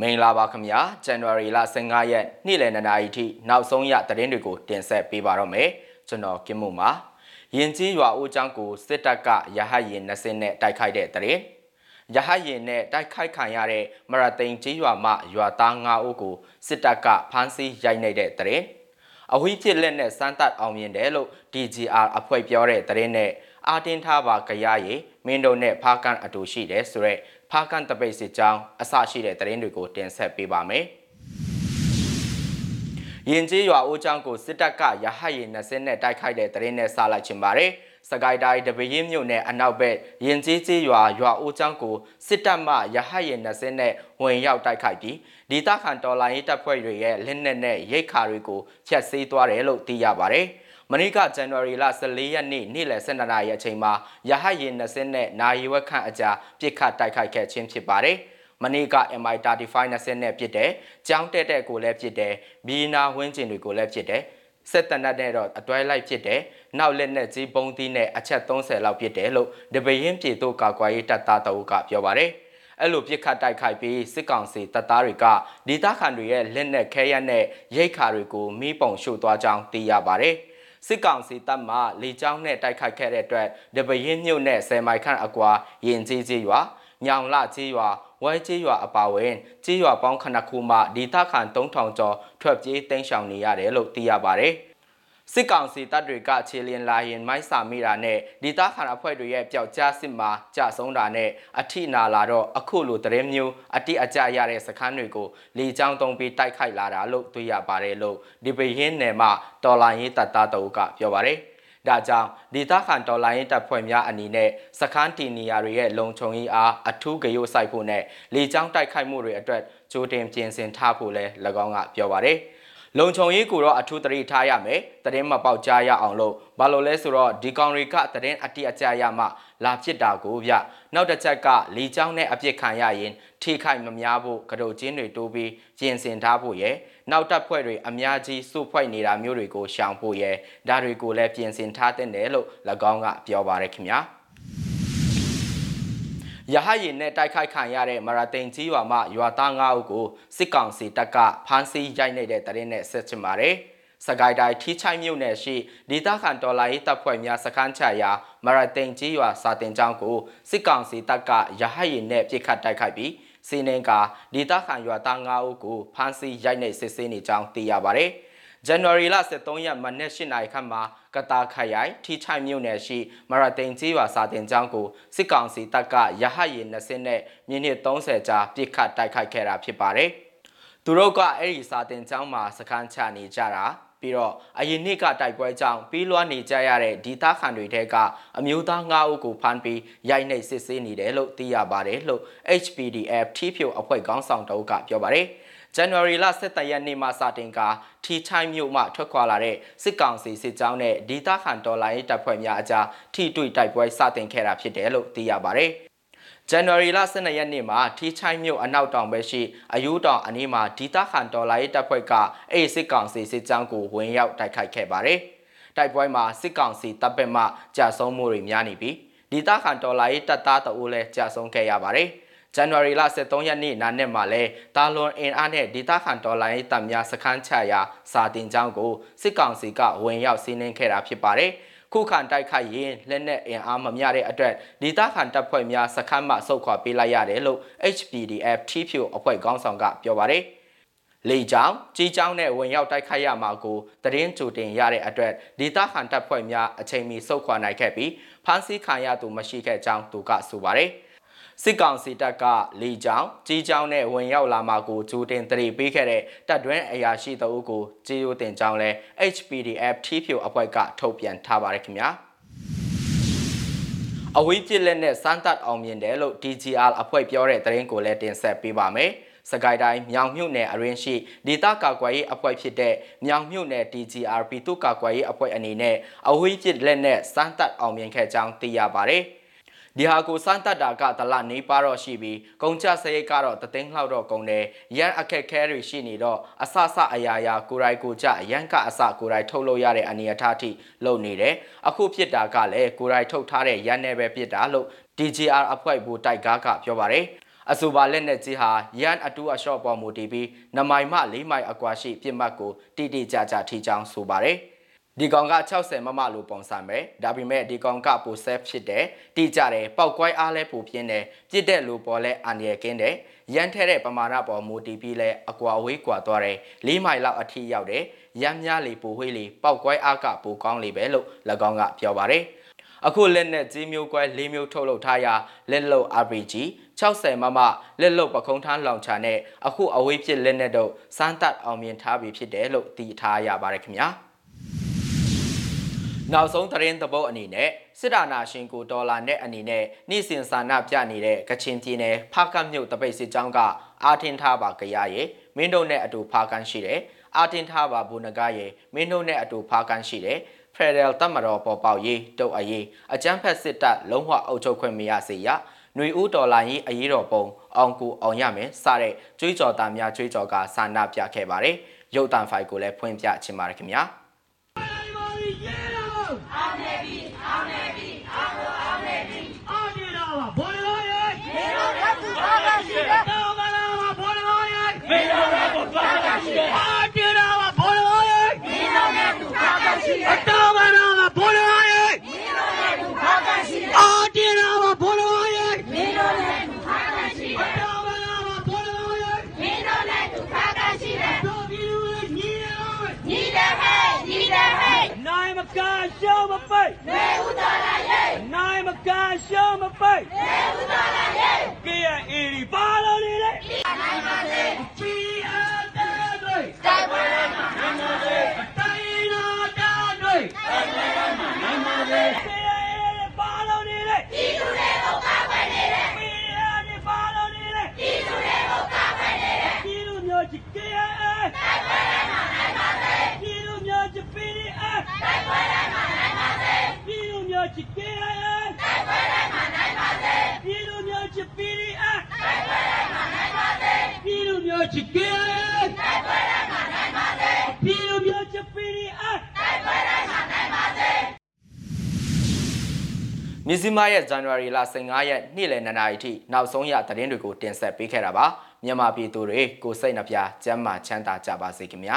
မင်္ဂလာပါခင်ဗျာဇန်နဝါရီလ15ရက်နေ့လယ်2နာရီထိနောက်ဆုံးရသတင်းတွေကိုတင်ဆက်ပေးပါတော့မယ်ကျွန်တော်ကင်မုံပါရင်ကြီးရွာဦးချောင်းကိုစစ်တပ်ကရဟတ်ရင်20နဲ့တိုက်ခိုက်တဲ့သတင်းရဟတ်ရင်နဲ့တိုက်ခိုက်ခံရတဲ့မရသိန်ကြီးရွာမှရွာသား9ဦးကိုစစ်တပ်ကဖမ်းဆီးရိုက်နှိပ်တဲ့သတင်းအဝိဖြစ်လက်နဲ့စမ်းသပ်အောင်မြင်တယ်လို့ DGR အဖွဲ့ပြောတဲ့သတင်းနဲ့အာတင်ထားပါကြရရေ မင်းတို့နဲ့ဖားကန်အတူရှိတယ်ဆိုရက်ဖားကန်တပိတ်စစ်ကြောင်းအစရှိတဲ့သတင်းတွေကိုတင်ဆက်ပေးပါမယ်။ရင်ကျေးရွာအိုးချောင်းကိုစစ်တပ်ကရဟတ်ရင်20နဲ့တိုက်ခိုက်တဲ့သတင်းနဲ့စလိုက်ချင်ပါတယ်။စကိုင်းတိုင်းတပရင်းမြို့နယ်အနောက်ဘက်ရင်ကျေးကျေးရွာရွာအိုးချောင်းကိုစစ်တပ်မှရဟတ်ရင်20နဲ့ဝင်ရောက်တိုက်ခိုက်ပြီးဒေသခံတော်လိုင်းရေးတပ်ဖွဲ့တွေရဲ့လက်နက်နဲ့ရိတ်ခါတွေကိုဖျက်ဆီးသွားတယ်လို့သိရပါတယ်။ မနေ့ကဇန်နဝါရီလ14ရက်နေ့နေ့လယ်12နာရီအချိန်မှာရဟတ်ယာဉ်20နဲ့နာရီဝက်ခန့်အကြာပြစ်ခတ်တိုက်ခိုက်ခဲ့ခြင်းဖြစ်ပါတယ်။မနေ့က MI35 20နဲ့ပြစ်တယ်။ကြောင်းတက်တဲ့ကိုလည်းပြစ်တယ်။ဘီနာဝင်းကျင်တွေကိုလည်းပြစ်တယ်။စစ်တနတ်နဲ့တော့အတွဲလိုက်ဖြစ်တယ်။နောက်လက်နဲ့ကြီးပုံးသီးနဲ့အချက်30လောက်ဖြစ်တယ်လို့တပရင်ပြည်သူ့ကာကွယ်ရေးတပ်သားတအုပ်ကပြောပါတယ်။အဲ့လိုပြစ်ခတ်တိုက်ခိုက်ပြီးစစ်ကောင်စီတပ်သားတွေကဒေသခံတွေရဲ့လက်နက်ခဲယက်နဲ့ရိတ်ခါတွေကိုမိပုံရှို့သွားကြောင်းသိရပါတယ်။ စစ်ကောင်စီတပ်မှလေကြောင်းနဲ့တိုက်ခိုက်ခဲ့တဲ့အတွက်ဒပရင်မြို့နယ်ဆယ်မိုင်ခန့်အကွာရင်ကြီးကြီးရွာညောင်လကြီးရွာဝဲကြီးရွာအပါဝင်ကြီးရွာပေါင်းခဏခုမှဒေသခံ3000ကျော်ထွက်ပြေးတိမ်းရှောင်နေရတယ်လို့သိရပါတယ်။ စစ်ကောင်စီတပ်တွေကခြေလျင်လာရင်မိုင်းစာမိတာနဲ့ဒေသခံအဖွဲ့တွေရဲ့ပျောက်ကြားစစ်မှာကြာဆုံးတာနဲ့အထိနာလာတော့အခုလိုတရင်မျိုးအတိအကျရတဲ့စခန်းတွေကိုလေကြောင်းသုံးပြီးတိုက်ခိုက်လာတာလို့တွေ့ရပါတယ်လို့ဒီပရင်းနယ်မှာတော်လိုင်းရေးတပ်သားတို့ကပြောပါတယ်ဒါကြောင့်ဒေသခံတော်လိုင်းရေးတပ်ဖွဲ့များအနေနဲ့စခန်းတီနီယာတွေရဲ့လုံခြုံရေးအားအထူးကြိုးစိုက်ဖို့နဲ့လေကြောင်းတိုက်ခိုက်မှုတွေအတွက်ကြိုတင်ပြင်ဆင်ထားဖို့လည်း၎င်းကပြောပါတယ်။ လုံခြုံရေးကိုတော့အထူးသတိထားရမယ်တရင်မပေါက်ကြားရအောင်လို့ဘာလို့လဲဆိုတော့ဒီကောင်တွေကတရင်အတိအကျရမှလာဖြစ်တာကိုဗျနောက်တစ်ချက်ကလီချောင်းနဲ့အပြစ်ခံရရင်ထိခိုက်မများဖို့ကတုတ်ချင်းတွေတိုးပြီးကျင်စင်ထားဖို့ရယ်နောက်တပ်ဖွဲ့တွေအများကြီးစုဖွဲ့နေတာမျိုးတွေကိုရှောင်ဖို့ရယ်ဒါတွေကိုလည်းပြင်ဆင်ထားတဲ့တယ်လို့၎င်းကပြောပါရခင်ဗျာ ရဟရင်နဲ့တိုက်ခိုက်ခံရတဲ့မရာတိန်ကြီးရွာမှရွာသား9ဦးကိုစစ်ကောင်စီတပ်ကဖမ်းဆီးရိုက်နေတဲ့တရင်နဲ့ဆက်ချင်ပါတယ်။စကိုင်းတိုင်းထီချိုင်းမြို့နယ်ရှိဒေသခံတော်လိုင်းတပ်ဖွဲ့များစခန်းချရာမရာတိန်ကြီးရွာစာတင်ကျောင်းကိုစစ်ကောင်စီတပ်ကရဟရင်နဲ့ပြစ်ခတ်တိုက်ခိုက်ပြီးစီနင်းကဒေသခံရွာသား9ဦးကိုဖမ်းဆီးရိုက်နှိပ်စစ်ဆေးနေကြောင်းသိရပါတယ်။ ဇန်နဝါရီလ23ရက်မနက်8နာရီခန့်မှာကတာခရိုင်ထီချိုင်မြို့နယ်ရှိမရတိန်ကြီးရွာစာတင်ကျောင်းကိုစစ်ကောင်စီတပ်ကရဟတ်ရည်20နဲ့မိနစ်30ကြာပစ်ခတ်တိုက်ခိုက်ခဲ့တာဖြစ်ပါတယ်။သူတို့ကအဲ့ဒီစာတင်ကျောင်းမှာစခန်းချနေကြတာပြီးတော့အရင်နှစ်ကတိုက်ပွဲကြောင့်ပြီးလွှားနေကြရတဲ့ဒီသားခံတွေထဲကအမျိုးသား9ဦးကိုဖမ်းပြီးရိုက်နှိပ်စစ်ဆေးနေတယ်လို့သိရပါတယ်လို့ HPDF ထီးဖြိုအဖွဲ့ခေါင်းဆောင်တအုပ်ကပြောပါတယ်။ ဇန်နဝါရီလ17ရက်နေ့မှစတင်ကထီချိုင်းမြို့မှထွက်ခွာလာတဲ့စစ်ကောင်စီစစ်ကြောင်းနဲ့ဒေသခံတော်လိုင်းတပ်ဖွဲ့များအကြားထိတွေ့တိုက်ပွဲစတင်ခဲ့တာဖြစ်တယ်လို့သိရပါတယ်။ဇန်နဝါရီလ12ရက်နေ့မှာထီချိုင်းမြို့အနောက်တောင်ဘက်ရှိအယူတောင်အနီးမှာဒေသခံတော်လိုင်းတပ်ဖွဲ့ကအဲ့စစ်ကောင်စီစစ်ကြောင်းကိုဝင်ရောက်တိုက်ခိုက်ခဲ့ပါတယ်။တိုက်ပွဲမှာစစ်ကောင်စီတပ်ဘက်မှကြာဆုံးမှုတွေများနေပြီးဒေသခံတော်လိုင်းတပ်သားတအုပ်လည်းကြာဆုံးခဲ့ရပါတယ်။ ဇန်နဝါရီလ23ရက်နေ့နာနဲ့မှာလဲတာလွန်အင်အားနဲ့ဒေတာခန်ဒေါ်လာရေးတပ်များစခန်းချရာစာတင်ကြောင်းကိုစစ်ကောင်စီကဝင်ရောက်စီးနင်းခဲ့တာဖြစ်ပါတယ်ခုခံတိုက်ခိုက်ရင်လက်နက်အင်အားမမျှတဲ့အတွက်ဒေတာခန်တပ်ဖွဲ့များစခန်းမှဆုတ်ခွာပေးလိုက်ရတယ်လို့ HPDF ထီးဖြူအဖွဲ့ခေါင်းဆောင်ကပြောပါတယ်လေကြောင်းကြီးကြောင်းနဲ့ဝင်ရောက်တိုက်ခိုက်ရမှာကိုတရင်ကြိုတင်ရတဲ့အတွက်ဒေတာခန်တပ်ဖွဲ့များအချိန်မီဆုတ်ခွာနိုင်ခဲ့ပြီးဖမ်းဆီးခံရသူမရှိခဲ့ကြောင်းသူကဆိုပါတယ်။ စစ်ကောင်စီတပ်ကလေကြောင်းကြီးကြောင်းနဲ့ဝင်ရောက်လာမှာကိုဂျူတင်တရီပေးခဲ့တဲ့တပ်တွင်းအရာရှိတအုပ်ကိုကြေးရိုးတင်ကြောင်းလဲ HPDF ထီးဖြိုအဖွဲ့ကထုတ်ပြန်ထားပါတယ်ခင်ဗျာအဝေးပြစ်လက်နဲ့စမ်းသပ်အောင်မြင်တယ်လို့ DGR အဖွဲ့ပြောတဲ့သတင်းကိုလည်းတင်ဆက်ပေးပါမယ်။စကိုင်းတိုင်းမြောင်မြို့နယ်အရင်ရှိဒေသကာကွယ်ရေးအဖွဲ့ဖြစ်တဲ့မြောင်မြို့နယ် DGR ပြည်သူ့ကာကွယ်ရေးအဖွဲ့အနေနဲ့အဝေးပြစ်လက်နဲ့စမ်းသပ်အောင်မြင်ခဲ့ကြောင်းသိရပါတယ်။ ဒီဟာကိုစမ်းတက်တာကတလနေပါတော့ရှိပြီးကုံချစရိတ်ကတော့တသိန်းလောက်တော့ကုန်တယ်ရန်အခက်ခဲတွေရှိနေတော့အဆဆအရာရာကိုရိုက်ကိုကြရန်ကအစကိုရိုက်ထုတ်လို့ရတဲ့အနေအထားထိလုပ်နေတယ်အခုဖြစ်တာကလည်းကိုရိုက်ထုတ်ထားတဲ့ရန်နယ်ပဲဖြစ်တာလို့ DGR အဖွဲ့ဘူတိုက်ကားကပြောပါတယ်အဆိုပါလက်နက်ကြီးဟာရန်အတူအလျှော့ပေါ်မူတည်ပြီးနမိုင်မှ၄မိုင်အကွာရှိပြစ်မှတ်ကိုတိတိကျကျထိချောင်းဆိုပါတယ် ဒီကောင်က60မမလို့ပုံစံပဲဒါပေမဲ့ဒီကောင်ကပိုဆဲဖြစ်တယ်တိကျတယ်ပောက်ကွဲအားလဲပိုပြင်းတယ်ပြစ်တဲ့လူပေါ်လဲအန်ရကင်းတယ်ရန်ထဲတဲ့ပမာဏပေါ်မူတည်ပြီးလဲအကွာဝေးကွာသွားတယ်၄မိုင်လောက်အထိရောက်တယ်ရမ်းများလေပိုဝေးလေပောက်ကွဲအားကပိုကောင်းလေပဲလို့၎င်းကပြောပါတယ်အခုလက်နဲ့ကြီးမျိုးကွဲ၄မျိုးထုတ်လုပ်ထားရလက်လုံ RPG 60မမလက်လုံပခုံးထမ်းလောင်ချာနဲ့အခုအဝေးဖြစ်လက်နဲ့တော့စမ်းသပ်အောင်မြင်ထားပြီဖြစ်တယ်လို့သိထားရပါတယ်ခင်ဗျာ နောက်ဆုံးသတင်းသဘောအနေနဲ့စစ်တာနာရှင်ကိုဒေါ်လာနဲ့အနေနဲ့နှိစင်စာနာပြနေတဲ့ကချင်ပြည်နယ်ဖားကတ်မြို့တပိတ်စစ်ကြောင်းကအာထင်ထားပါကြရရဲ့မင်းတို့နဲ့အတူဖားကန်ရှိတယ်အာတင်ထားပါဘူနဂရဲ့မင်းတို့နဲ့အတူဖားကန်ရှိတယ်ဖရယ်ဒယ်တမတော်ပေါ်ပေါက်ရေးတုတ်အရေးအကြမ်းဖက်စစ်တပ်လုံးဝအုပ်ချုပ်ခွင့်မရစေရຫນွေဦးဒေါ်လာရေးအရေးတော်ပုံအောင်ကူအောင်ရမယ်စတဲ့ကြွေးကြော်သားများကြွေးကြော်ကစာနာပြခဲ့ပါတယ်ရုပ်တံဖိုင်ကိုလည်းဖွင့်ပြချင်ပါတယ်ခင်ဗျာအောင်နေပြီအောင်နေပြီအောင်ကိုအောင်နေပြီအောင်နေတော့ဘောလရောရဲ့မေတော်ကသူဘာကရှိတယ်တော်ကလာဘောလရောရဲ့မေတော်ကသူဘာကရှိတယ်အောင်နေတော့ဘောလရောရဲ့မေတော်ကသူဘာကရှိတယ်တော်ကလာဘောလရောရဲ့မေတော်ကသူဘာကရှိတယ်အောင်နေတော့ဘောလရောရဲ့မေတော်ကသူဘာကရှိတယ်တော်ကလာဘောလရောရဲ့မေတော်ကသူဘာကရှိတယ်တော်ပြီလူညီတယ်ညီတယ်ဟဲ့ညီတယ်ဟဲ့နိုင်မ ကရှုံးမပိတ်နေဦးတော်လာရဲ့နိုင်မကရှုံးမပိတ်နေဦးတော်လာရဲ့ကဲအီဒီပါလို့နေလေနိုင်ပါစေချီအားတဲ့တွေတိုက်ပွဲမှာနိုင်ပါစေတိုင်းနာတာတွေတိုက်ပွဲမှာနိုင်ပါစေကဲအီပါလို့နေလေဒီလူတွေကိုကာကွယ်နေတယ်ဒီအီပါလို့နေလေဒီလူတွေကိုကာကွယ်နေတယ်ဒီလူမျိုးချစ်ကဲတိုက်ပွဲမှာနိုင်ပါစေဒီလူမျိုးချစ်ပီဒီအားတိုက်ပွဲမှာနိုင်ပါစေဒီလူမျိုးချစ်ကဲတိုက်ပွဲမှာနိုင်ပါစေဒီလူမျိုးချစ်ပီဒီအားတိုက်ပွဲမှာနိုင်ပါစေဒီလူ မျိုးချစ်ကဲတိုက်ပွဲမှာနိုင်ပါစေဒီလူမျိုးချစ်ပီဒီအားတိုက်ပွဲမှာနိုင်ပါစေမြစည်းမရဲ့ဇန်နဝါရီလ15ရက်နေ့လယ်2နာရီထိနောက်ဆုံးရသတင်းတွေကိုတင်ဆက်ပေးခဲ့တာပါမြန်မာပြည်သူတွေကိုစိတ်နှပြကျန်းမာချမ်းသာကြပါစေခင်ဗျာ